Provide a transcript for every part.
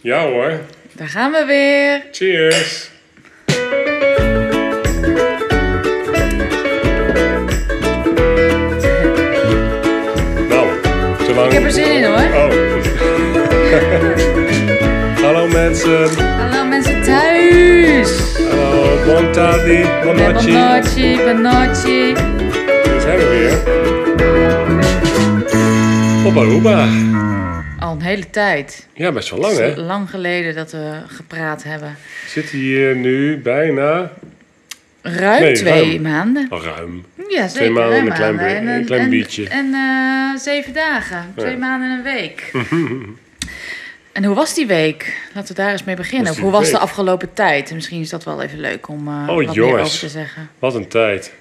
Ja hoor. Daar gaan we weer. Cheers. Nou, te lang. Ik heb er zin in hoor. Oh. Hallo mensen. Hallo mensen thuis. Hallo, buon tardi, buon noche. Bonnoci, bonnoci. Daar zijn we weer. Op Aruba. Hele tijd. Ja, best wel lang hè. lang geleden dat we gepraat hebben. We zitten hier nu bijna, Ruim Nee, twee ruim. maanden. al ruim. Ja, zeker. Twee maanden ruim en een klein maanden. be- een klein en, biertje. En eh, zeven dagen. Twee Ja. maanden en een week. en hoe was die week? Laten we daar eens mee beginnen. Hoe was de afgelopen tijd? Misschien is dat wel even leuk om Oh, wat meer jongens. over te zeggen. Wat een tijd.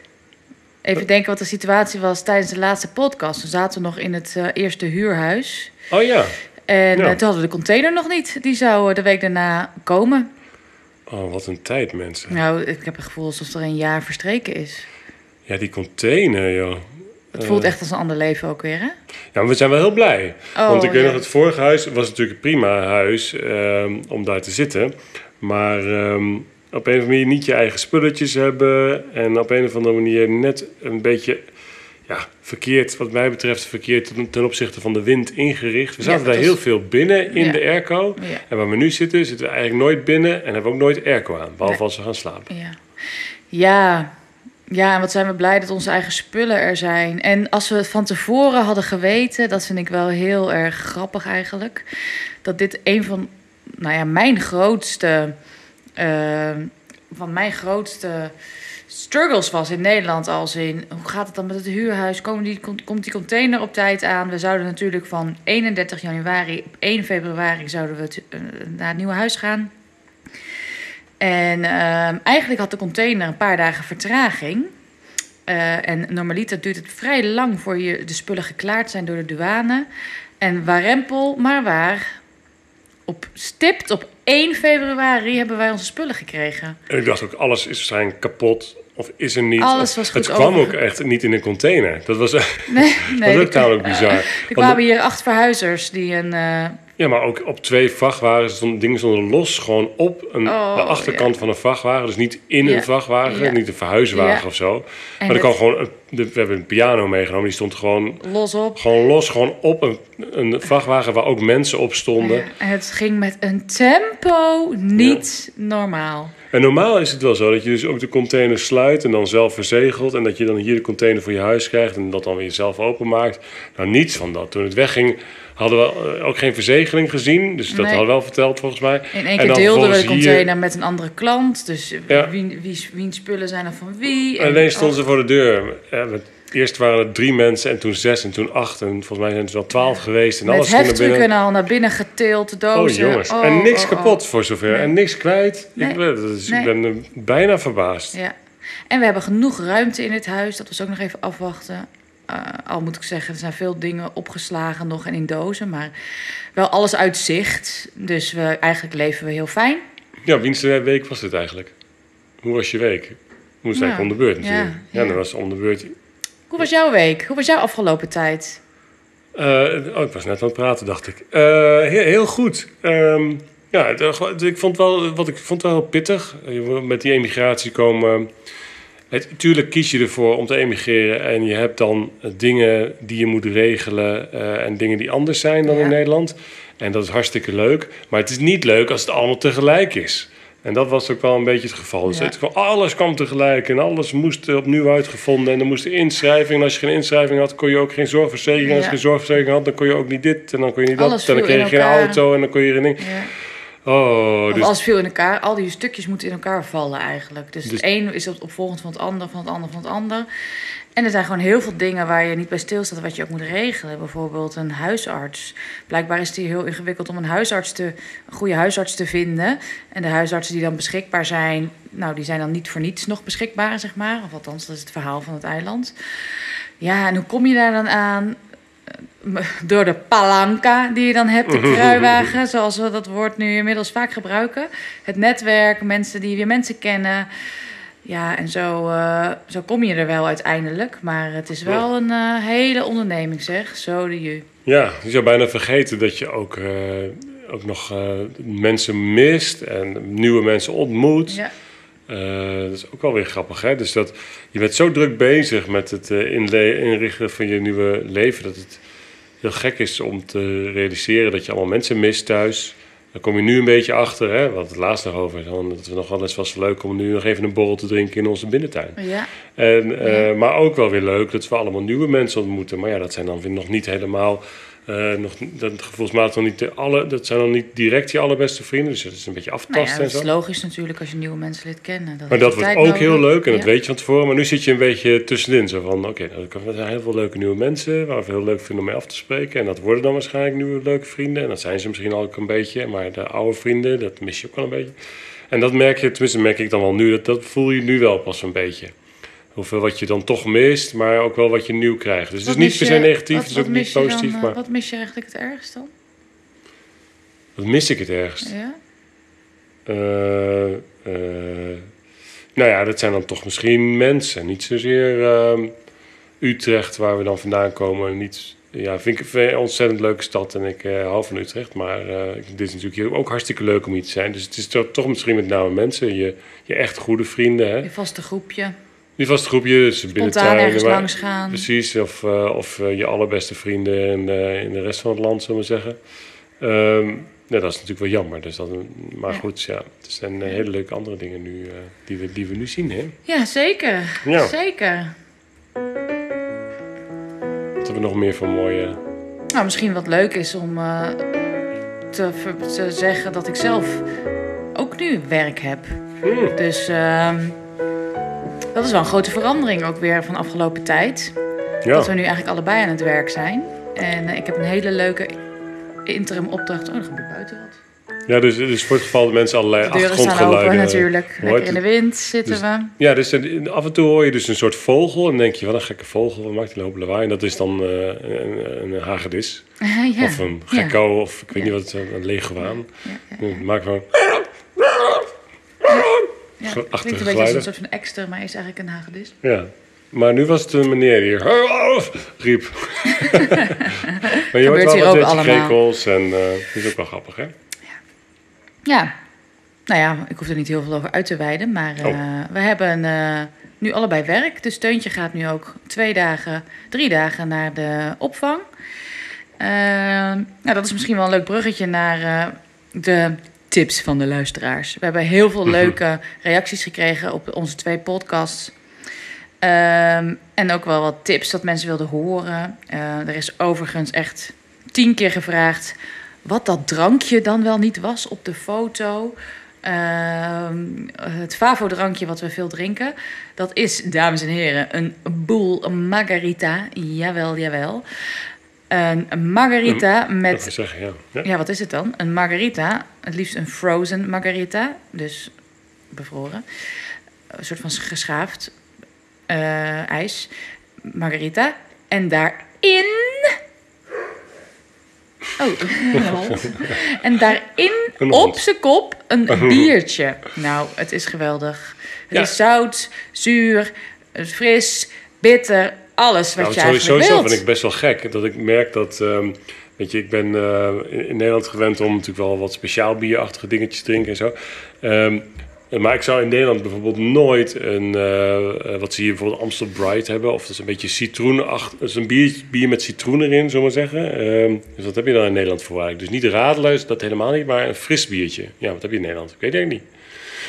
Even denken wat de situatie was tijdens de laatste podcast. Toen zaten we nog in het eh, eerste huurhuis. Oh ja. En Ja. eh, toen hadden we de container nog niet. Die zou eh, de week daarna komen. Oh, wat een tijd mensen. Nou, ik heb het gevoel alsof er een jaar verstreken is. Ja, die container, joh. Het voelt Eh. echt als een ander leven ook weer, hè? Ja, maar we zijn wel heel blij. Oh, Want ik weet ja. nog, het vorige huis was natuurlijk een prima huis ehm, om daar te zitten. Maar ehm, op een of andere manier niet je eigen spulletjes hebben. En op een of andere manier net een beetje ja, verkeerd, wat mij betreft, verkeerd ten, opzichte van de wind ingericht. We zaten daar was- heel veel binnen in Ja. de airco. Ja. En waar we nu zitten, zitten we eigenlijk nooit binnen en hebben we ook nooit airco aan. Behalve Nee. als we gaan slapen. Ja. ja. Ja, en wat zijn we blij dat onze eigen spullen er zijn. En als we het van tevoren hadden geweten, dat vind ik wel heel erg grappig eigenlijk. Dat dit een van, nou ja, mijn grootste, eh, van mijn grootste struggles was in Nederland. Als in, hoe gaat het dan met het huurhuis? Komen die, komt- komt die container op tijd aan? We zouden natuurlijk van 31 januari op 1 februari zouden we eh, naar het nieuwe huis gaan. En ehm, eigenlijk had de container een paar dagen vertraging. Eh, en normaliter duurt het vrij lang voor je de spullen geklaard zijn door de douane. En waarempel, maar waar. Op stipt op 1 februari hebben wij onze spullen gekregen. En ik dacht ook, alles is waarschijnlijk kapot of is er niet. Alles was goed Het kwam over- ook echt niet in een container. Dat was, dat Nee, nee. was ook bizar. Er kwamen hier acht verhuizers die een. eh, Ja, maar ook op twee vrachtwagens stonden dingen stonden los, gewoon op een, Oh, de achterkant van een vrachtwagen. Dus niet in Ja. een vrachtwagen, Ja. niet een verhuiswagen of zo. En maar er kwam gewoon, we hebben een piano meegenomen, die stond gewoon, los op. gewoon los, gewoon op een, een vrachtwagen waar ook mensen op stonden. Het ging met een tempo niet normaal. En normaal is het wel zo dat je dus ook de container sluit en dan zelf verzegelt. En dat je dan hier de container voor je huis krijgt en dat dan weer zelf openmaakt. Nou, niets van dat. Toen het wegging hadden we eh, ook geen verzegeling gezien. Dus dat Nee. hadden we wel verteld volgens mij. In één keer deelden we de hier- container met een andere klant. Dus eh, Ja. wie, wie, wiens spullen zijn er van wie? En alleen stonden ze voor de deur. Met- Eerst waren er drie mensen en toen zes en toen acht. En volgens mij zijn het wel twaalf geweest. En met alles ging binnen. al naar binnen getild, Oh dozen. jongens. Oh, en niks oh, oh. kapot voor zover. Nee. En niks kwijt. Nee. Ik, ben, Nee. ik ben eh, bijna verbaasd. Ja. En we hebben genoeg ruimte in dit huis. Dat was ook nog even afwachten. Eh, al moet ik zeggen, er zijn veel dingen opgeslagen nog en in dozen. Maar wel alles uit zicht. Dus we, eigenlijk leven we heel fijn. Ja, wiens week was dit eigenlijk? Hoe was je week? Moest eigenlijk Nou, om de beurt natuurlijk. Ja, ja. dan was om de beurt. Hoe was jouw week? Hoe was jouw afgelopen tijd? Eh, oh, ik was net aan het praten, dacht ik. Eh, heel, heel goed. Ehm, ja, ik vond wel, wat ik vond wel pittig. Met die emigratie komen. Het, tuurlijk kies je ervoor om te emigreren en je hebt dan eh, dingen die je moet regelen eh, en dingen die anders zijn dan Ja. in Nederland. En dat is hartstikke leuk. Maar het is niet leuk als het allemaal tegelijk is. En dat was ook wel een beetje het geval. Dus Ja. het, kwam- alles kwam tegelijk en alles moest opnieuw uitgevonden. En er moest inschrijving. En als je geen inschrijving had, kon je ook geen zorgverzekering. En als je geen zorgverzekering had, dan kon je ook niet dit. En dan kon je niet Alles dat. En dan kreeg je geen auto en dan kon je er niet. Ja. Oh, dus alles viel in elkaar. Al die stukjes moeten in elkaar vallen eigenlijk. Dus, Dus- het een is op, opvolgend van het ander, van het ander, van het ander. En er zijn gewoon heel veel dingen waar je niet bij stilstaat, wat je ook moet regelen. Bijvoorbeeld een huisarts. Blijkbaar is het hier heel ingewikkeld om een huisarts te, een goede huisarts te vinden. En de huisartsen die dan beschikbaar zijn, nou, die zijn dan niet voor niets nog beschikbaar, zeg maar. Of althans, dat is het verhaal van het eiland. Ja, en hoe kom je daar dan aan? Door de palanca die je dan hebt, de kruiwagen, zoals we dat woord nu inmiddels vaak gebruiken. Het netwerk, mensen die weer mensen kennen. Ja, en zo, eh, zo kom je er wel uiteindelijk. Maar het is wel een eh, hele onderneming, zeg. Zo de je. Ja, je zou bijna vergeten dat je ook eh, ook nog mensen mist en nieuwe mensen ontmoet. Ja. Dat is ook wel weer grappig, hè? Dus dat je bent zo druk bezig met het inrichten van je nieuwe leven dat het heel gek is om te realiseren dat je allemaal mensen mist thuis. Dan kom je nu een beetje achter, hè? Wat het laatst nog over. Dan, dat we nog wel eens was leuk om nu nog even een borrel te drinken in onze binnentuin. Ja. En, eh, Maar ook wel weer leuk dat we allemaal nieuwe mensen ontmoeten. Maar ja, dat zijn dan weer nog niet helemaal. Eh, nog, dat gevoelsmatig nog niet de alle, dat zijn dan niet direct je allerbeste vrienden. Dus dat is een beetje Nou ja, aftasten dat en is zo. logisch natuurlijk als je nieuwe mensen leert kennen. Maar heeft dat wordt ook heel leuk en dat Ja. weet je van tevoren. Maar nu zit je een beetje tussenin. Zo van, oké, nou, er zijn heel veel leuke nieuwe mensen... waar we heel leuk vinden om mee af te spreken. En dat worden dan waarschijnlijk nieuwe leuke vrienden. En dat zijn ze misschien ook een beetje. Maar de oude vrienden, dat mis je ook wel een beetje. En dat merk je, tenminste merk ik dan wel nu... dat, dat voel je nu wel pas een beetje. Hoeveel wat je dan toch mist, maar ook wel wat je nieuw krijgt. Dus het is niet per se negatief, het is ook niet dan, positief. eh, maar Wat mis je eigenlijk het ergst dan? wat mis ik het ergst? Ja? Eh, eh, nou ja, dat zijn dan toch misschien mensen. Niet zozeer ehm, Utrecht, waar we dan vandaan komen. Niet, ja, vind ik een ontzettend leuke stad en ik hou van Utrecht. Maar dit is natuurlijk hier ook hartstikke leuk om hier te zijn. Dus het is toch, toch misschien met name mensen. Je, je echt goede vrienden. Hè? Je vaste groepje. Die vaste groepje, dus binnen ergens maar- langs gaan. Precies, of, eh, of eh, je allerbeste vrienden in, eh, in de rest van het land, zullen we zeggen. Ehm, ja, dat is natuurlijk wel jammer. Dus dat, maar Ja. goed, ja, het zijn hele leuke andere dingen nu, die, we, die we nu zien. Hè? Ja, zeker. Ja. Zeker. Wat hebben we nog meer van mooie... Nou, misschien wat leuk is om te, te zeggen dat ik zelf ook nu werk heb. Hmm, Dus ehm, dat is wel een grote verandering ook weer van afgelopen tijd. ja, Dat we nu eigenlijk allebei aan het werk zijn. En eh, ik heb een hele leuke interim opdracht. Oh, dan gebeurt buiten wat. ja dus, dus voor het geval dat mensen allerlei De achtergrondgeluiden... open natuurlijk. Lekker in de wind zitten Dus- we. Ja, dus af en toe hoor je dus een soort vogel en denk je, wat een gekke vogel, wat maakt die een hoop lawaai? En dat is dan eh, een, een hagedis. ja. Of een Ja. gekko, of ik weet niet wat, een leegwaan. Ja, ja, Het maakt gewoon... ja. Achtige Het klinkt een beetje als een soort van ekster, maar is eigenlijk een hagedis. Ja, maar nu was het een meneer die riep. maar je hoort wel hier ook beetje allemaal. krekels en eh dat is ook wel grappig, hè? Ja, nou ja, ik hoef er niet heel veel over uit te wijden. Maar eh, Oh. we hebben eh, nu allebei werk. Dus Teuntje gaat nu ook twee dagen, drie dagen naar de opvang. Eh, nou, dat is misschien wel een leuk bruggetje naar eh, de tips van de luisteraars. We hebben heel veel Mhm. leuke reacties gekregen op onze twee podcasts. Ehm, en ook wel wat tips dat mensen wilden horen. Eh, er is overigens echt tien keer gevraagd wat dat drankje dan wel niet was op de foto. Ehm, het Favo-drankje wat we veel drinken. Dat is, dames en heren, een boel margarita. Jawel, jawel. Een margarita wil met ik zeggen, ja. ja. ja, wat is het dan? Een margarita, het liefst een frozen margarita, dus bevroren. Een soort van geschaafd eh, ijs. Margarita. En daarin. Oh, en daarin Een op zijn kop een biertje. Nou, het is geweldig. Het Ja. is zout, zuur, fris, bitter, alles wat Nou, je sowieso eigenlijk zo wilt. vind ik best wel gek. Dat ik merk dat... ehm, weet je, ik ben eh, in, Nederland gewend om natuurlijk wel wat speciaal bierachtige dingetjes te drinken en zo. Ehm, maar ik zou in Nederland bijvoorbeeld nooit een... eh, eh, wat ze hier bijvoorbeeld Amstel Bright hebben. Of dat is een beetje citroenachtig... Dat is een bier, bier met citroen erin, zullen we maar zeggen. Ehm, dus wat heb je dan in Nederland voor eigenlijk? Dus niet radeleus, dat helemaal niet. Maar een fris biertje. Ja, wat heb je in Nederland? Ik weet het eigenlijk niet.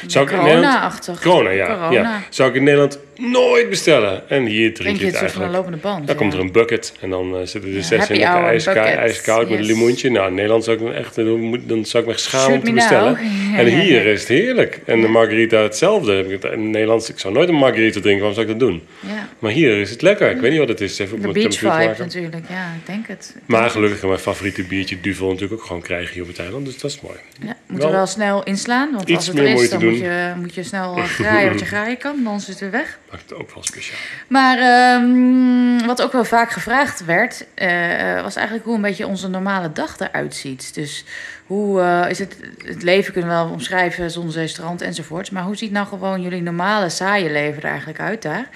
Zou ik in Nederland... Corona-achtig. Corona, ja, Corona. ja. Zou ik in Nederland nooit bestellen. En hier drink je het het soort van een eigenlijk. lopende band. Dan ja. komt er een bucket en dan eh, zitten er zes in ijskoud met een yes. limoentje. Nou, in Nederland zou ik dan echt, dan, moet- dan zou ik me schamen om te me bestellen. Ja, En hier is het heerlijk. En de margarita hetzelfde. In Nederland, ik zou nooit een margarita drinken, waarom zou ik dat doen? Ja. Maar hier is het lekker. Ik weet niet wat het is. Even De beach vibe maken. natuurlijk, ja, ik denk het. Ik Maar gelukkig mijn favoriete biertje Duvel natuurlijk ook gewoon krijgen hier op het eiland. Dus dat is mooi. Ja, moet er wel wel snel inslaan, want als het er is, dan moet je, moet je snel eh, graaien wat je graaien kan, anders is het weer weg. Maakt het ook wel speciaal. Maar ehm, wat ook wel vaak gevraagd werd, eh, was eigenlijk hoe een beetje onze normale dag eruit ziet. Dus hoe eh, is het, het leven kunnen we wel omschrijven, zon, zee, strand enzovoorts. Maar hoe ziet nou gewoon jullie normale, saaie leven er eigenlijk uit daar?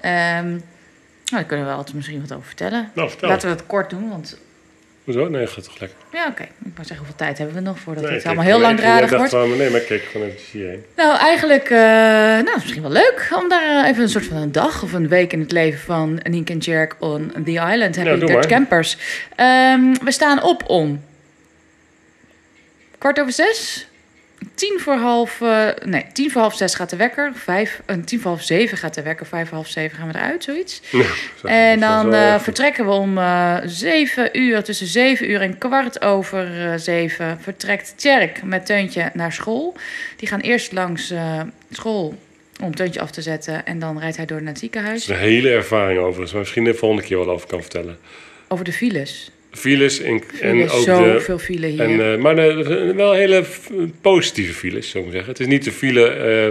Ehm, nou, daar kunnen we altijd misschien wat over vertellen. Nou, vertel. Laten we het kort doen, want Hoezo? Nee, gaat toch lekker. Ja, oké. Ik wou zeggen, hoeveel tijd hebben we nog voordat Nee, het allemaal heel langdradig wordt? wel, nee, maar keek gewoon even hierheen. Nou, eigenlijk, eh, nou, misschien wel leuk om daar eh, even een soort van een dag of een week in het leven van Nienke en Jerk on the island, Happy Ja, doe Dutch. Campers. Ehm, we staan op om kwart over zes. Tien voor half, eh, nee, tien voor half zes gaat de wekker. Vijf, en tien voor half zeven gaat de wekker. Vijf voor half zeven gaan we eruit, zoiets. Zo, En dat dan eh, vertrekken we om eh zeven uur, tussen zeven uur en kwart over eh, zeven, vertrekt Tjerk met Teuntje naar school. Die gaan eerst langs eh, school om Teuntje af te zetten en dan rijdt hij door naar het Dat ziekenhuis. is een hele ervaring overigens, maar misschien de volgende keer wel over kan vertellen. Over de files. Files en, en ook zoveel de... veel file hier. En, eh, maar de- wel hele positieve files, zou ik zeggen. Het is niet de file eh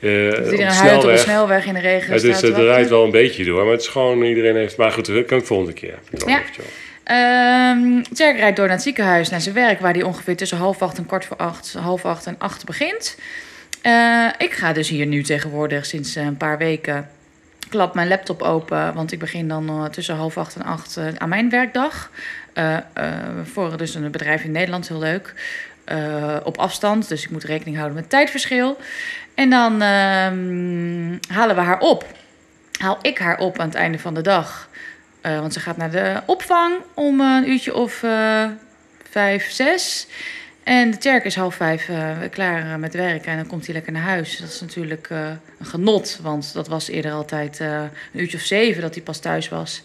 eh, Dat iedereen huilt op de snelweg. in de regen Het is, wachten. rijdt wel een beetje door, maar het is gewoon iedereen heeft... Maar goed, dat kan ik volgende keer. Ja. Tjerk rijdt door naar het ziekenhuis, naar zijn werk, waar hij ongeveer tussen half acht en kwart voor acht, half acht en acht begint. Eh, ik ga dus hier nu tegenwoordig sinds eh, een paar weken. Klap mijn laptop open, want ik begin dan eh, tussen half acht en acht eh, aan mijn werkdag. Eh, voor dus een bedrijf in Nederland, heel leuk. Op afstand, dus ik moet rekening houden met tijdverschil. En dan ehm, halen we haar op. Haal ik haar op aan het einde van de dag. Want ze gaat naar de opvang om een uurtje of vijf, zes. En de Tjerk is half vijf eh, klaar eh, met werken en dan komt hij lekker naar huis. Dat is natuurlijk eh, een genot, want dat was eerder altijd een uurtje of zeven dat hij pas thuis was.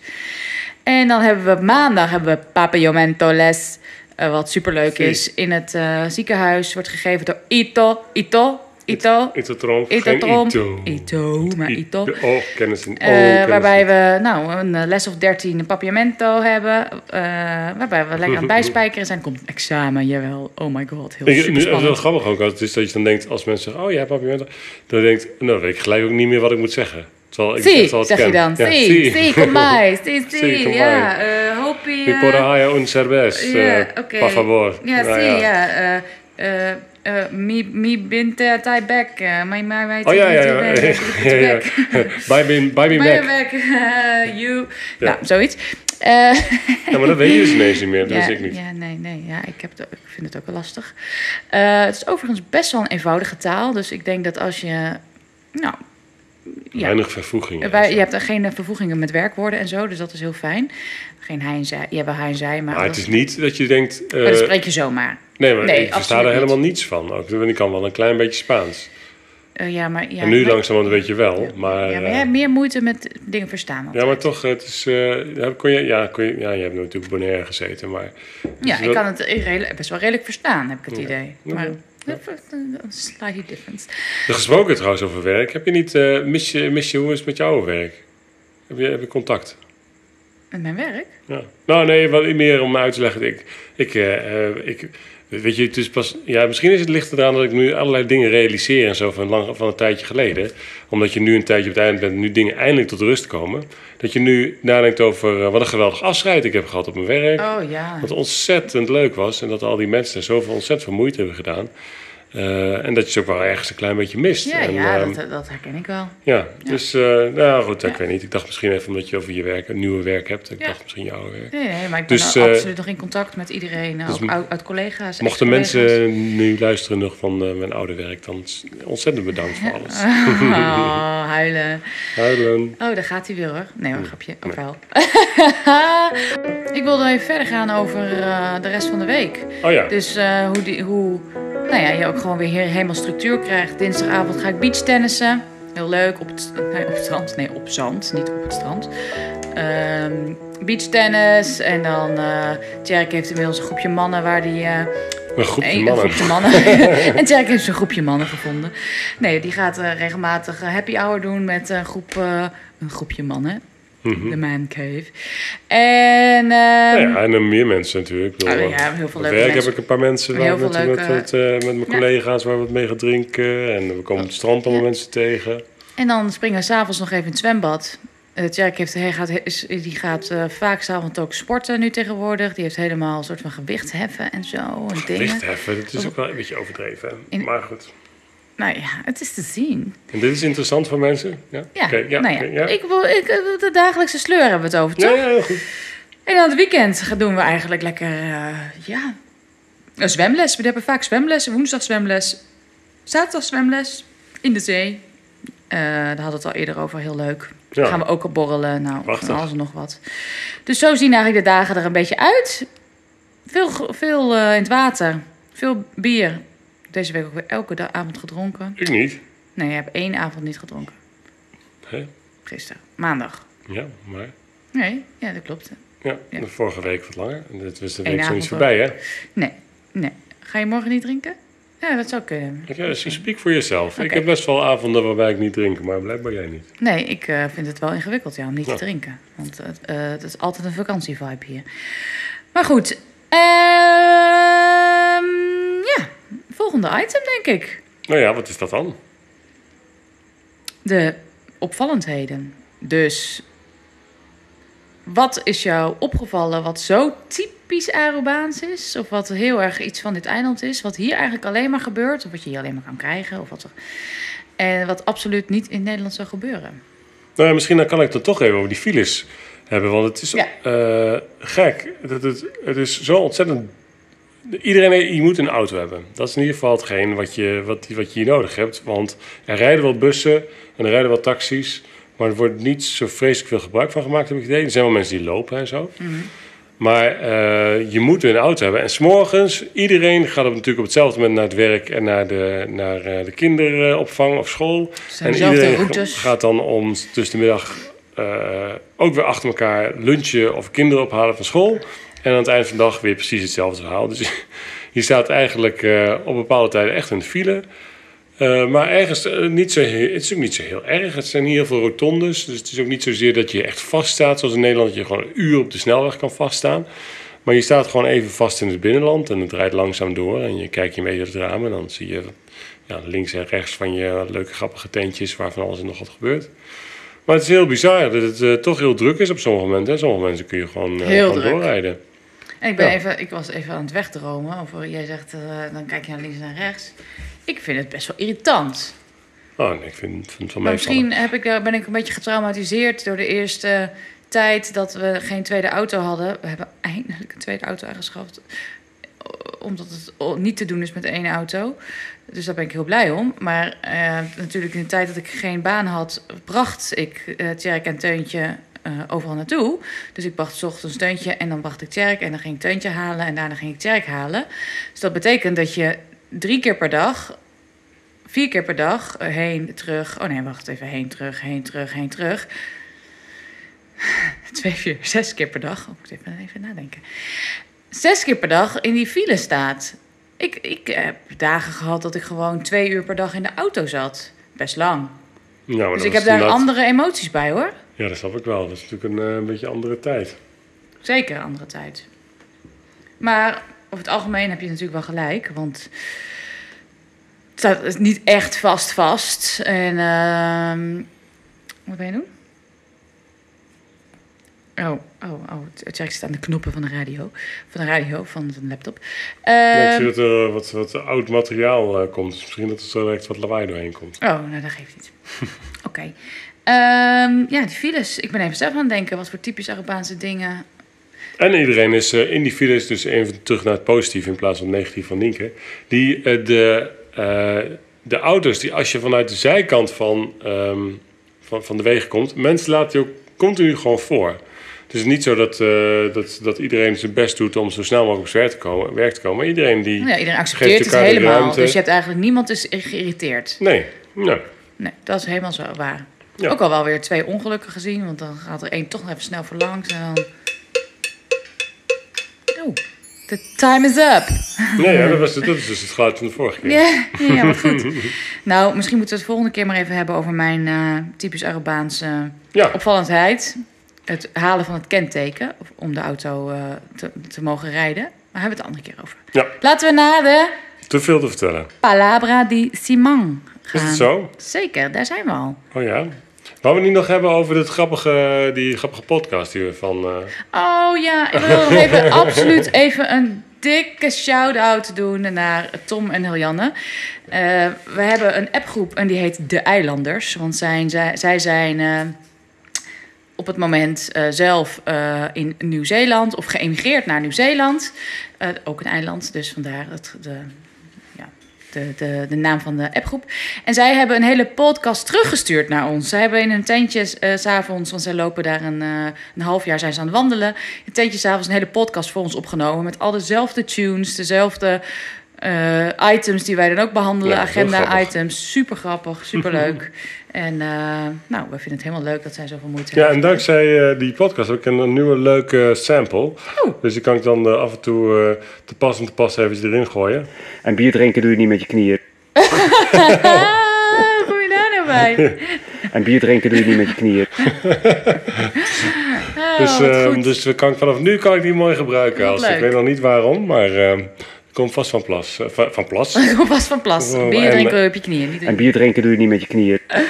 En dan hebben we op maandag hebben we Papillomento les, wat superleuk is. In het ziekenhuis wordt gegeven door Ito, Ito, Ito, Ito geen Trom. Ito. Ito, maar Ito. De Oh, kennis in. Oh, Eh, kennis waarbij we nou, een les of 13 papiamento hebben. eh, waarbij we lekker aan het bijspijkeren zijn. Komt een examen, jawel. Oh my god, heel Ik, super nu, het is wel spannend. grappig ook altijd is dat je dan denkt, als mensen zeggen, oh ja, papillon, dan denkt, nou weet ik gelijk ook niet meer wat ik moet zeggen. Terwijl ik Zie, het al zeg je ken. dan. Ja, Zie, zie, kom maar. Zie, Zie, Ja. Mi por haya un cervez, Ja, eh, oké. por favor. Ja, zie, ja. Eh, eh, eh, Mi mi binte tai back. eh, My my my Oh ja, ja, ja. ja. Bye me, bye me back. back. You. Ja. Nou, zoiets. Eh, Ja, maar dat weet je dus ineens niet meer, dat ja, ik niet. Ja, nee, nee. Ja, ik, heb het, ik vind het ook wel lastig. Het is overigens best wel een eenvoudige taal. Dus ik denk dat als je... Nou, ja, Weinig vervoegingen. wij, je hebt er geen vervoegingen met werkwoorden en zo. Dus dat is heel fijn. Geen hij en zij. Je hebt wel hij en zij, maar... Maar het is niet dat je denkt... dat spreek je zomaar. Nee, maar nee, ik versta er niet. helemaal niets van. Ook, ik kan wel een klein beetje Spaans. Eh, ja, maar, ja, en nu langzamerhand weet je wel. Maar, Ja, maar eh, jij hebt meer moeite met dingen verstaan. Ja, maar toch, het is, kon je, ja, kon je, ja, je hebt natuurlijk Bonaire gezeten, maar... Ja, ik wel- kan het redelijk- best wel redelijk verstaan, heb ik het Ja. idee. Ja. Maar een slightly different. Er gesproken trouwens over werk. Heb je niet, eh, mis, je, mis je, hoe is het met jouw werk? Heb je, heb je contact? Met mijn werk? Ja. Nou, nee, wat meer om uit te leggen. Ik, ik, eh, eh, ik, weet je, het is pas, ja, misschien is het lichter eraan dat ik nu allerlei dingen realiseer en zo van, lang, van een tijdje geleden. Omdat je nu een tijdje op het eind bent, nu dingen eindelijk tot rust komen. Dat je nu nadenkt over eh, wat een geweldig afscheid ik heb gehad op mijn werk. Oh ja. Wat ontzettend leuk was. En dat al die mensen zoveel ontzettend veel moeite hebben gedaan. Eh, en dat je ze ook wel ergens een klein beetje mist. Ja, en, ja ehm, dat, dat herken ik wel. ja, dus eh, nou goed, ik weet niet. Ik dacht misschien even omdat je over je werk, een nieuwe werk hebt. Ik dacht misschien jouw werk. Nee, nee, maar ik ben Dus, al eh, absoluut nog in contact met iedereen. dus ook uit, uit collega's. Mochten mensen nu luisteren nog van mijn oude werk, dan ontzettend bedankt voor alles. Oh, huilen. Huilen. Oh, daar gaat hij weer hoor. Nee hoor, Hm. grapje. Ook wel. ik wilde even verder gaan over de rest van de week. Oh ja, Dus hoe, die, hoe nou ja, je ook gewoon weer he- helemaal structuur krijgt. Dinsdagavond ga ik beachtennissen. Heel leuk. Op het, nee, op het strand. Nee, op zand. Niet op het strand. Ehm beachtennis. En dan... eh Tjerk heeft inmiddels een groepje mannen waar die... eh, een groepje een, een mannen. groepje mannen. en Tjerk heeft een groepje mannen gevonden. Nee, die gaat eh, regelmatig happy hour doen met een groep... een groepje mannen. Mhm. De man cave. En... ehm, Nou ja, en dan meer mensen natuurlijk. Bedoel, Oh, ja, heel veel leuke werk mensen. heb ik een paar mensen waar met, met, leuke- met, eh, met mijn Ja. collega's waar we wat mee gaan drinken. En we komen op het strand allemaal Ja. mensen tegen. En dan springen we s'avonds nog even in het zwembad. Uh, Tjerk heeft, hij gaat, is, die gaat eh, vaak s'avonds ook sporten nu tegenwoordig. Die heeft helemaal een soort van gewichtsheffen en zo. En dingen. Licht heffen, dat is ook wel een beetje overdreven. In- Maar goed. Nou ja, het is te zien. En dit is interessant voor mensen? Ja, Ja, Oké, ja, nou ja. ja. Ik de dagelijkse sleur hebben we het over, ja, toch? ja, heel goed. En aan het weekend doen we eigenlijk lekker, eh, ja, een zwemles. We hebben vaak zwemles. Woensdag zwemles, zaterdag zwemles in de zee. Eh, daar hadden we het al eerder over, heel leuk. Ja. Gaan we ook op borrelen, nou, Prachtig. van alles en nog wat. Dus zo zien eigenlijk de dagen er een beetje uit. Veel, veel eh, in het water, veel bier. Deze week ook weer elke avond gedronken. Ik niet. Nee, je hebt één avond niet gedronken. Hè? Gisteren, maandag. Ja, maar... Nee, ja, dat klopt. Ja, Ja. de vorige week wat langer. En dit was de Eén week zo niet voorbij, hè? Nee, nee. Ga je morgen niet drinken? Ja, dat zou kunnen. Ja, dus speak voor jezelf. Ik Oké. heb best wel avonden waarbij ik niet drink, maar blijkbaar jij niet. Nee, ik eh, vind het wel ingewikkeld ja, om niet te drinken. Want het eh, het is altijd een vakantievibe hier. Maar goed. ja, volgende item denk ik. Nou ja, wat is dat dan? De opvallendheden. Dus wat is jou opgevallen wat zo typisch Arubaans is? Of wat heel erg iets van dit eiland is? Wat hier eigenlijk alleen maar gebeurt? Of wat je hier alleen maar kan krijgen? Of wat er... En wat absoluut niet in Nederland zou gebeuren. Nou ja, misschien dan kan ik het toch even over die files hebben. Want het is Ja. eh, gek. Dat het, het is zo ontzettend... Iedereen je moet een auto hebben. Dat is in ieder geval hetgeen wat je, wat, wat je hier nodig hebt. Want er rijden wel bussen en er rijden wel taxis. Maar er wordt niet zo vreselijk veel gebruik van gemaakt, heb ik het idee. Er zijn wel mensen die lopen en zo. Maar eh, je moet een auto hebben. En s'morgens, iedereen gaat op, natuurlijk op hetzelfde moment naar het werk en naar de, naar, eh, de kinderopvang of school. zijn en iedereen routes. gaat dan om tussen de middag eh, ook weer achter elkaar lunchen of kinderen ophalen van school. En aan het eind van de dag weer precies hetzelfde verhaal. Dus je staat eigenlijk eh, op bepaalde tijden echt in de file. Eh, maar ergens eh, niet zo heel, het is ook niet zo heel erg. Het zijn heel veel rotondes. Dus het is ook niet zozeer dat je echt vaststaat. Zoals in Nederland, dat je gewoon een uur op de snelweg kan vaststaan. Maar je staat gewoon even vast in het binnenland. En het rijdt langzaam door. En je kijkt je beetje uit het raam. En dan zie je ja, links en rechts van je leuke grappige tentjes. Waarvan alles en nog wat gebeurt. Maar het is heel bizar dat het toch heel druk is op sommige momenten. En sommige mensen kun je gewoon, gewoon doorrijden. Ik, ben Ja. even, ik was even aan het wegdromen. Over, jij zegt, eh, dan kijk je naar links en naar rechts. Ik vind het best wel irritant. Oh, nee, ik vind, het wel Maar meevallen. misschien heb ik, eh, ben ik een beetje getraumatiseerd door de eerste tijd dat we geen tweede auto hadden. We hebben eindelijk een tweede auto aangeschaft. Omdat het niet te doen is met één auto. Dus daar ben ik heel blij om. Maar eh, natuurlijk in de tijd dat ik geen baan had, bracht ik eh Tjerk en Teuntje eh, overal naartoe. Dus ik bracht 's ochtends Teuntje en dan bracht ik Tjerk en dan ging ik Teuntje halen en daarna ging ik Tjerk halen. Dus dat betekent dat je drie keer per dag vier keer per dag eh, heen, terug. Oh nee, wacht even. Heen, terug, heen, terug, heen, terug. Twee, vier, zes keer per dag. Oh, ik moet even, even nadenken. Zes keer per dag in die file staat. Ik, ik heb dagen gehad dat ik gewoon twee uur per dag in de auto zat. Best lang. Ja, dus ik heb daar andere emoties bij hoor. Ja, dat snap ik wel. Dat is natuurlijk een, eh, een beetje andere tijd. Zeker een andere tijd. Maar over het algemeen heb je natuurlijk wel gelijk. Want het staat niet echt vast vast. En ehm, wat ben je doen? Oh, oh, oh. Het zit aan de knoppen van de radio. Van de radio, van de laptop. Ja, ik Ehm, zie dat er wat, wat oud materiaal eh, komt. Dus misschien dat er zo direct wat lawaai doorheen komt. Oh, nou, dat geeft niet. Oké. Ehm, ja, die files. Ik ben even zelf aan het denken. Wat voor typisch Arubaanse dingen. En iedereen is eh, in die files, dus even terug naar het positieve in plaats van het negatief van Nienke. Die, eh, de, eh, de auto's, die als je vanuit de zijkant van, ehm, van, van de wegen komt, mensen laten je ook continu gewoon voor. Het is niet zo dat, dat, dat iedereen zijn best doet om zo snel mogelijk op zijn werk te komen. Werk te komen. Iedereen die... Nou ja, iedereen accepteert het helemaal. Dus je hebt eigenlijk niemand is geïrriteerd. Nee, nou, Nee, dat is helemaal zo waar. Ja. Ook al wel weer twee ongelukken gezien, want dan gaat er één toch nog even snel voor langs en dan... Oh, the time is up. nee ja, dat, was, dat is dus het geluid van de vorige keer. Ja, ja, wat goed. nou, misschien moeten we het volgende keer maar even hebben over mijn eh, typisch Arubaanse Ja, opvallendheid. Het halen van het kenteken, om de auto eh, te, te mogen rijden. Maar hebben we het andere keer over. ja, Laten we naar de te veel te vertellen. Palabra di Simon gaan. Is het zo? Zeker, daar zijn we al. Oh ja. Waar we het niet nog hebben over dit grappige, die grappige podcast die we van... eh, Oh ja, ik wil nog even absoluut even een dikke shout-out doen naar Tom en Heljanne. Eh, we hebben een appgroep en die heet De Eilanders. Want zijn, zij, zij zijn eh, op het moment zelf in Nieuw-Zeeland of geëmigreerd naar Nieuw-Zeeland. Ook een eiland, dus vandaar het, de, de, de, de naam van de appgroep. En zij hebben een hele podcast teruggestuurd naar ons. Zij hebben in een tentje s s'avonds, want zij lopen daar een, eh, een half jaar zijn ze aan het wandelen. In een tentje s'avonds een hele podcast voor ons opgenomen met al dezelfde tunes, dezelfde eh, items die wij dan ook behandelen, Ja, agenda items. Super grappig, super leuk. en eh, nou, we vinden het helemaal leuk dat zij zoveel moeite Ja, hebben. en dankzij eh, die podcast heb ik een, een nieuwe leuke sample. Oh. Dus die kan ik dan eh, af en toe eh, te pas en te pas even erin gooien. En bier drinken doe je niet met je knieën. Hoe kom je daar nou bij? En bier drinken doe je niet met je knieën. Oh, dus, eh, goed. dus we kan, ik- vanaf nu kan ik die mooi gebruiken. Wat Als, leuk. ik weet nog niet waarom, maar eh, komt vast van plas. eh, van, van plas. Kom vast van plas. Oh, Bier en- drinken op je knieën. Niet En bier drinken doe je niet met je knieën.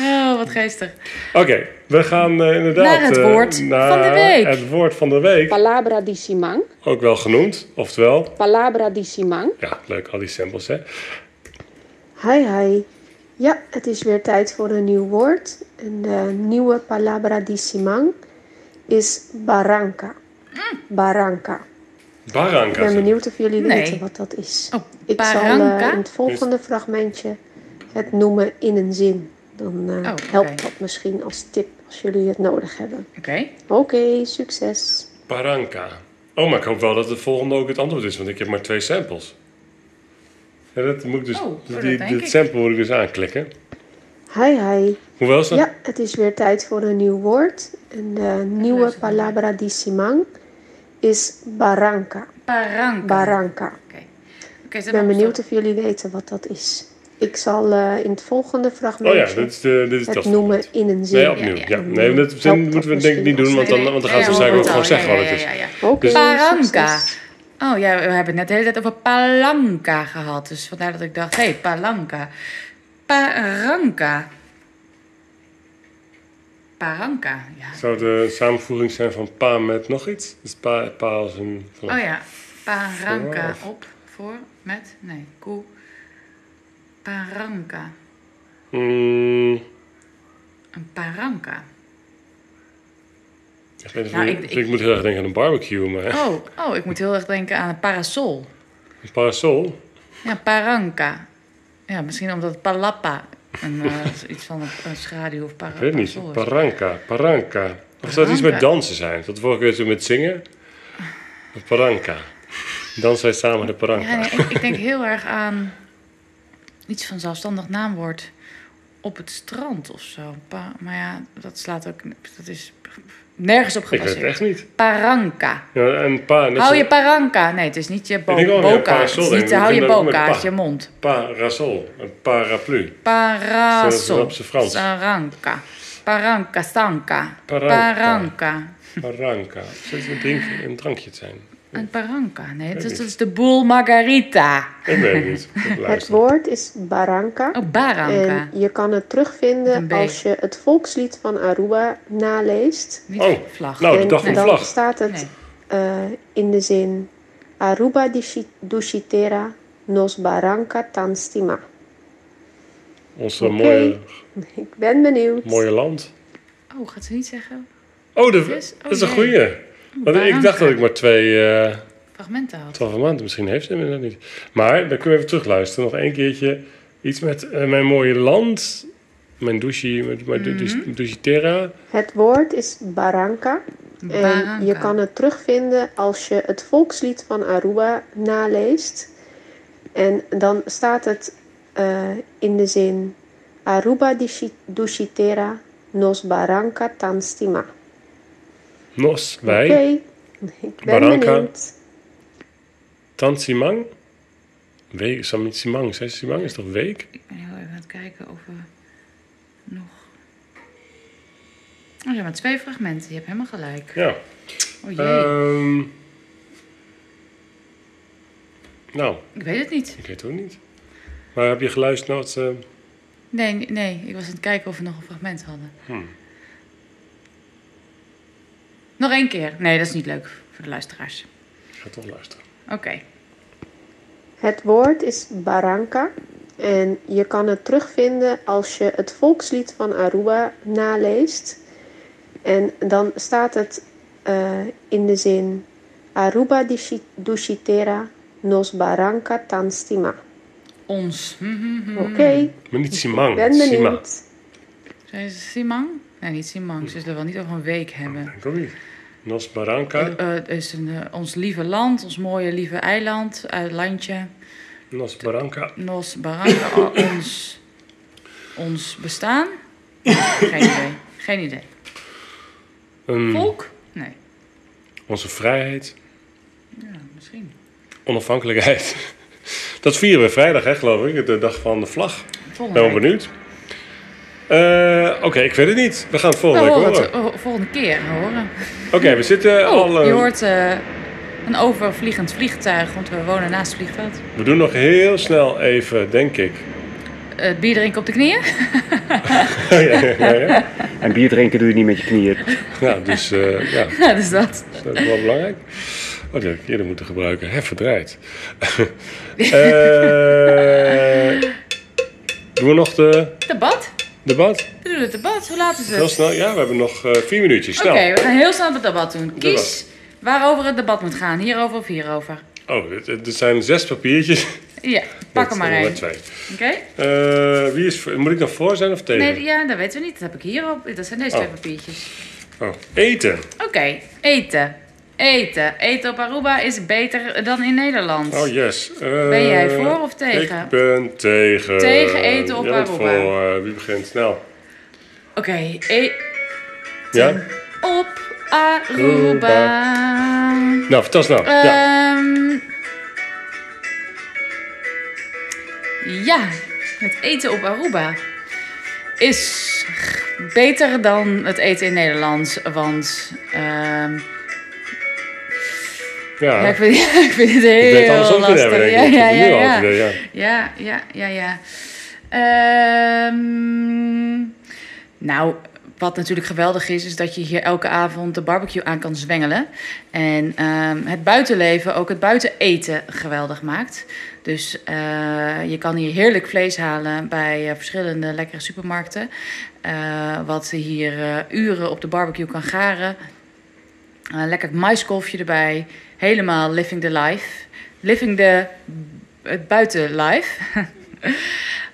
Oh, wat geestig. Oké, we gaan eh, inderdaad... Naar het eh, woord naar van de week. Het woord van de week, Palabra di Simang. ook wel genoemd. Oftewel, Palabra di Simang. ja, leuk al die samples hè. Hi, hi. Ja, het is weer tijd voor een nieuw woord. En de nieuwe palabra di Simang is barranca. Barranca. Ik ben benieuwd of jullie Nee. weten wat dat is. Oh, Ik zal eh, in het volgende fragmentje het noemen in een zin. Dan eh, Oh, helpt dat misschien als tip als jullie het nodig hebben. Oké. Oké, succes. Barranca. Oh, maar ik hoop wel dat het volgende ook het antwoord is, want ik heb maar twee samples. Ja, dat moet ik dus, Oh, oh, dat die, dit ik. sample moet ik dus aanklikken. Hi, hi. Hoewel is dat? Ja, het is weer tijd voor een nieuw woord. En de nieuwe luister maar. palabra di Simang is barranca. Barranca. Barranca. Oké. Oké, Ik ben benieuwd of jullie weten wat dat is. Ik zal eh, in het volgende Oh fragmentje ja, dit is, de, dit is het dat noemen in een zin. Nee, opnieuw. Ja, Ja, ja. Nee, dat zin Helpt moeten we denk ik niet doen, want dan, want dan gaan ze waarschijnlijk ook gewoon zeggen wat het is. Ja, ja, ja. Oké, Barranca. Oh ja, we hebben het net de hele tijd over palanca gehad. Dus vandaar dat ik dacht, hé, hey, palanca. Paranca. Paranca, ja. Zou de samenvoeging zijn van pa met nog iets? Dus pa, pa als een... Van, Oh ja, paranca. Voor. Op, voor, met, nee, koe. Paranca. Mm, Een paranca. ik, weet niet, Nou, ik, ik- ik, moet heel erg denken aan een barbecue, maar Oh, oh, ik moet heel erg denken aan een parasol. een parasol. Ja, paranca. Ja, misschien omdat het palappa een, eh, iets van een, een schaduw of para, Ik weet niet. is. Paranca, paranca. Of zou het iets met dansen zijn? Dat vorige keer zo met zingen. Paranca. Dansen wij samen de paranca. Ja, nee, ik, ik denk heel erg aan iets van zelfstandig naamwoord op het strand of zo. Pa- maar ja, dat slaat ook. Dat is nergens op ik weet het gebaseerd. echt niet. Paranca. Ja, en pa, Hou je paranca. Nee, het is niet je bo Ik denk wel, ja, boca. het is niet, hou je dat boca, het is pa. je mond. parasol, een paraplu. Dat is Parasol. op z'n Frans. Paranca, stanca. Paranca. Paranca. Paranca. Zou het een, een drankje zijn? Een paranca. Nee, dat is, niet. dat is de boel margarita. Ik weet het niet. Het woord is barranca. Oh, baranca. En je kan het terugvinden als je het volkslied van Aruba naleest. Niet Oh, vlag. nou, de en dag van dan vlag. staat het Nee. eh, in de zin Aruba dushitera nos barranca tan stima. Onze Oké. mooie, Ik ben benieuwd. mooie land. Oh, gaat ze niet zeggen? Oh, de? Oh, dat is een goeie. Want ik dacht dat ik maar twee... eh Fragmenten had. 12 maanden, misschien heeft ze hem inderdaad niet. Maar dan kunnen we even terugluisteren. Nog één keertje. Iets met eh, mijn mooie land. Mijn douche, mijn, douche terra. Het woord is barranca. En je kan het terugvinden als je het volkslied van Aruba naleest. En dan staat het eh, in de zin Aruba dushitera nos barranca tan stima. Nos, wij. Oké, ik ben Barranca. benieuwd. Tansimang. Week, Samit Simang. Is toch week? Ik ben heel even aan het kijken of we nog... Oh, er zijn maar twee fragmenten. Je hebt helemaal gelijk. Ja. Oh jee. Ehm, nou, ik weet het niet. ik weet het ook niet. Maar heb je geluisterd naar ze... Nee, nee. Ik was aan het kijken of we nog een fragment hadden. Hmm. Nog één keer. Nee, dat is niet leuk voor de luisteraars. Ik ga toch luisteren. Oké. Het woord is barranca. En je kan het terugvinden als je het volkslied van Aruba naleest. En dan staat het eh, in de zin Aruba dushitera nos barranca tan stima. Ons. Hm, hm, hm. Oké, Maar niet Simang, ik ben Sima. benieuwd. Zijn ze Simang? Nee, niet Simang. Ze zullen wel niet over een week hebben. Ik ook niet. Nos Barranca. Eh, het is een, eh, ons lieve land, ons mooie lieve eiland, landje. Nos Barranca. Nos Barranca, al ons, ons bestaan? Geen idee. Geen idee. Volk? Nee. onze vrijheid. Ja, misschien. Onafhankelijkheid. Dat vieren we vrijdag, hè, geloof ik. De dag van de vlag. Volgende Ben wel benieuwd. Eh, Oké, ik weet het niet. We gaan het volgende week horen horen. het oh, volgende keer horen. Oké, we zitten Oh, al... eh, je hoort eh, een overvliegend vliegtuig, want we wonen naast het vliegveld. We doen nog heel snel even, denk ik. Eh bier drinken op de knieën? ja, ja, ja, ja. En bier drinken doe je niet met je knieën. Ja, dus eh, ja, Ja, dus dat. dat is wel belangrijk. Oh, die had ik eerder moeten gebruiken. Hè, verdraaid. Eh, doen we nog de Debat? Debat? We doen het debat. Hoe laat is het? Heel snel. Ja, we hebben nog eh, vier minuutjes. Oké, we gaan heel snel het debat doen. Kies Debat. waarover het debat moet gaan. Hierover of hierover? Oh, er zijn zes papiertjes. Ja, pak er maar eh, één. twee. Oké? Eh, wie is, moet ik dan voor zijn of tegen? Nee, ja, dat weten we niet. Dat heb ik hierop. Dat zijn deze Oh. twee papiertjes. Oh, eten. Oké, eten. Eten. Eten op Aruba is beter dan in Nederland. Oh, yes. Eh, Ben jij voor of tegen? Ik ben tegen. Tegen eten op Jij bent Aruba. voor. Wie begint snel? Oké, eten Ja? op Aruba. Nou, vertel snel. ja. Ehm, ja, het eten op Aruba is beter dan het eten in Nederland. Want ehm, ja. ik, vind, ik vind het Ik heel ben het lastig. hebben, ik. ja, Ik ja, ja, ja. ja. Ja, ja, ja, ja. Nou, wat natuurlijk geweldig is, is dat je hier elke avond de barbecue aan kan zwengelen. En ehm, het buitenleven, ook het buiteneten, geweldig maakt. Dus eh, je kan hier heerlijk vlees halen bij eh, verschillende lekkere supermarkten. eh, wat hier uren op de barbecue kan garen. Eh, lekker maiskolfje erbij. Helemaal living the life. Living the het buitenlife.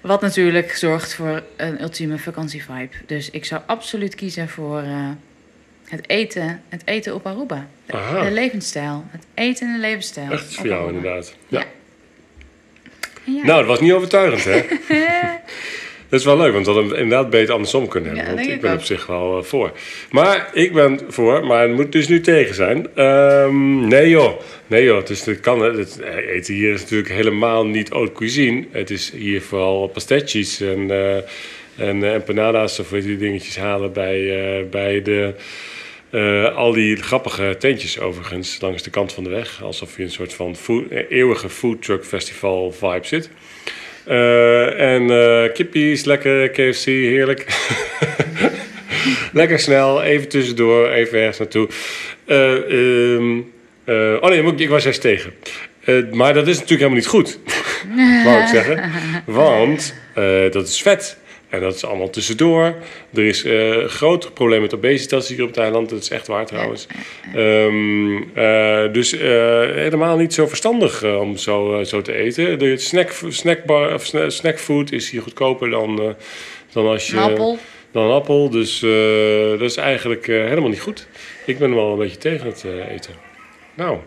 Wat natuurlijk zorgt voor een ultieme vakantievibe. Dus ik zou absoluut kiezen voor eh, het eten. Het eten op Aruba. De, de levensstijl. Het eten en de levensstijl. Echt voor jou Aruba. inderdaad. Ja. Ja. Ja. Nou, dat was niet overtuigend, hè? dat is wel leuk, want dat hadden we inderdaad beter andersom kunnen hebben. Ja, want ik ben op zich wel eh, voor. Maar ik ben voor, maar het moet dus nu tegen zijn. Ehm, nee joh, nee joh, het, is, het kan. Het eten hier is natuurlijk helemaal niet haute cuisine. Het is hier vooral pastetjes en, eh en eh, empanadas of weet je, die dingetjes halen bij, bij de... al die grappige tentjes overigens langs de kant van de weg. Alsof je een soort van food, eeuwige foodtruck festival vibe zit. Eh, en eh kippies, lekker KFC, heerlijk. lekker snel, even tussendoor, even ergens naartoe. Eh, ehm, eh, oh nee, ik was juist tegen. Maar dat is natuurlijk helemaal niet goed, wou ik zeggen. Want dat is vet. En dat is allemaal tussendoor. Er is eh, een groot probleem met obesitas hier op het eiland. Dat is echt waar trouwens. Ehm, eh, dus eh, helemaal niet zo verstandig eh, om zo, eh, zo te eten. De snack, snackbar, of sna- snackfood is hier goedkoper dan, eh, dan als je... Een appel. Dan een appel. Dus eh, dat is eigenlijk eh, helemaal niet goed. Ik ben wel een beetje tegen het eh, eten. Nou,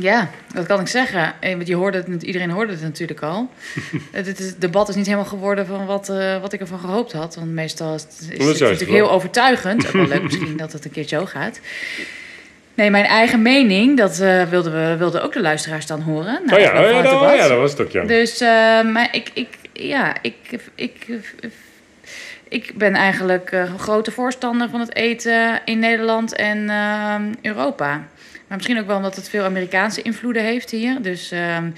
Ja, dat kan ik zeggen. Eh, Want je hoorde het, iedereen hoorde het natuurlijk al. het, debat is niet helemaal geworden van wat, eh, wat ik ervan gehoopt had. Want meestal is het, is het juist natuurlijk wel. heel overtuigend. Ook wel leuk misschien dat het een keer zo gaat. Nee, mijn eigen mening, dat eh, wilden, we, wilden ook de luisteraars dan horen. na oh, ja, oh, ja, dat, debat. ja, dat was het ook, ja. Dus, maar ik, ik, ja, ik, ik, ik ben eigenlijk een grote voorstander van het eten in Nederland en Europa. Maar misschien ook wel omdat het veel Amerikaanse invloeden heeft hier. Dus ehm,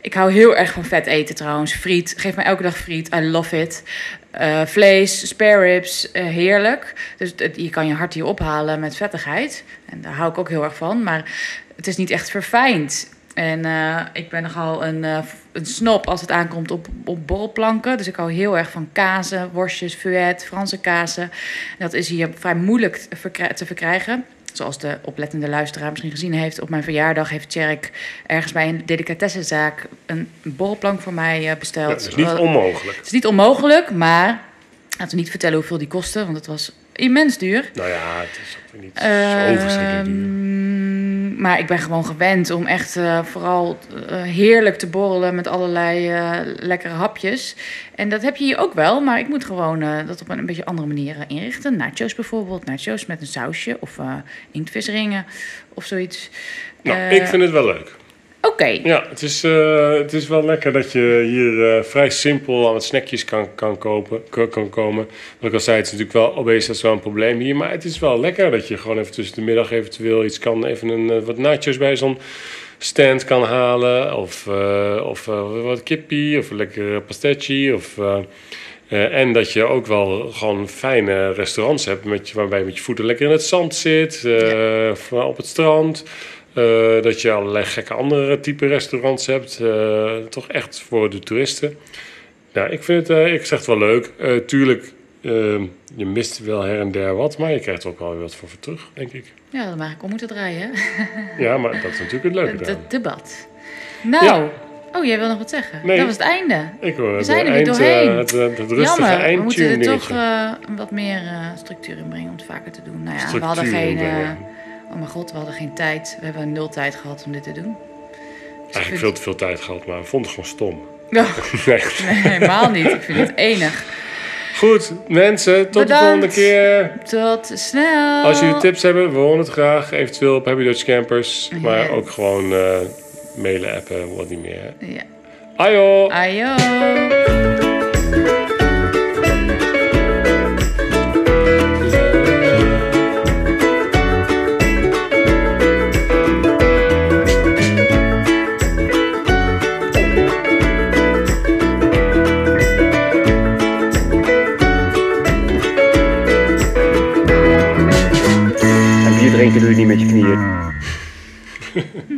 ik hou heel erg van vet eten trouwens. Friet, geef me elke dag friet. I love it. Eh, vlees, spare ribs, eh, heerlijk. Dus je kan je hart hier ophalen met vettigheid. En daar hou ik ook heel erg van. Maar het is niet echt verfijnd. En eh, ik ben nogal een, eh, een snop als het aankomt op, op borrelplanken. Dus ik hou heel erg van kazen, worstjes, feuet, Franse kazen. En dat is hier vrij moeilijk te verkrijgen. Zoals de oplettende luisteraar misschien gezien heeft. Op mijn verjaardag heeft Tjerk ergens bij een delicatessenzaak een borrelplank voor mij eh, Ja, besteld. dat is niet Wel- onmogelijk. het is niet onmogelijk, maar laten we niet vertellen hoeveel die kostte, want het was immens duur. Nou ja, het is niet zo verschrikkelijk duur. Maar ik ben gewoon gewend om echt eh, vooral eh, heerlijk te borrelen met allerlei eh, lekkere hapjes. En dat heb je hier ook wel, maar ik moet gewoon dat op een, een beetje andere manier inrichten. Nachos bijvoorbeeld, nachos met een sausje of inktvisringen of zoiets. Nou, ik vind het wel leuk. Oké, Ja, het is, eh, het is wel lekker dat je hier eh, vrij simpel aan het snackjes kan, kan, kopen, kan, komen. Wat ik al zei, het is natuurlijk wel, obesitas dat is wel een probleem hier. Maar het is wel lekker dat je gewoon even tussen de middag eventueel iets kan, even een, eh, wat nachos bij zo'n stand kan halen. Of, of wat kippie, of een lekkere pastetje. Of, en dat je ook wel gewoon fijne restaurants hebt met waarbij je met je voeten lekker in het zand zit. op het strand. Eh, dat je allerlei gekke andere type restaurants hebt. eh, toch echt voor de toeristen. Nou, ik vind het, eh, ik zeg het wel leuk. Tuurlijk, eh, je mist wel her en der wat, maar je krijgt er ook wel weer wat voor, voor terug, denk ik. ja, dat mag ik om moeten draaien. Ja, maar dat is natuurlijk het leuke Het, debat. Nou, Ja. oh, jij wil nog wat zeggen? Nee. Dat was het einde. Ik hoor het zijn er eind, weer doorheen. het, het, het rustige Jammer, we moeten er toch wat meer structuur in brengen om het vaker te doen. Nou ja, we Structuur hadden geen... oh mijn god, we hadden geen tijd. We hebben nul tijd gehad om dit te doen. Dus Eigenlijk vind- veel te veel tijd gehad, maar ik vond het gewoon stom. Nee. nee, helemaal niet. Ik vind het enig. Goed, mensen, tot Bedankt. de volgende keer. Tot snel. Als jullie tips hebben, we horen het graag. Eventueel op Happy Dutch Campers. Maar ook gewoon eh, mailen, appen, wat niet meer. Ja. Ajo! Ajo. Doe je niet met je knieën.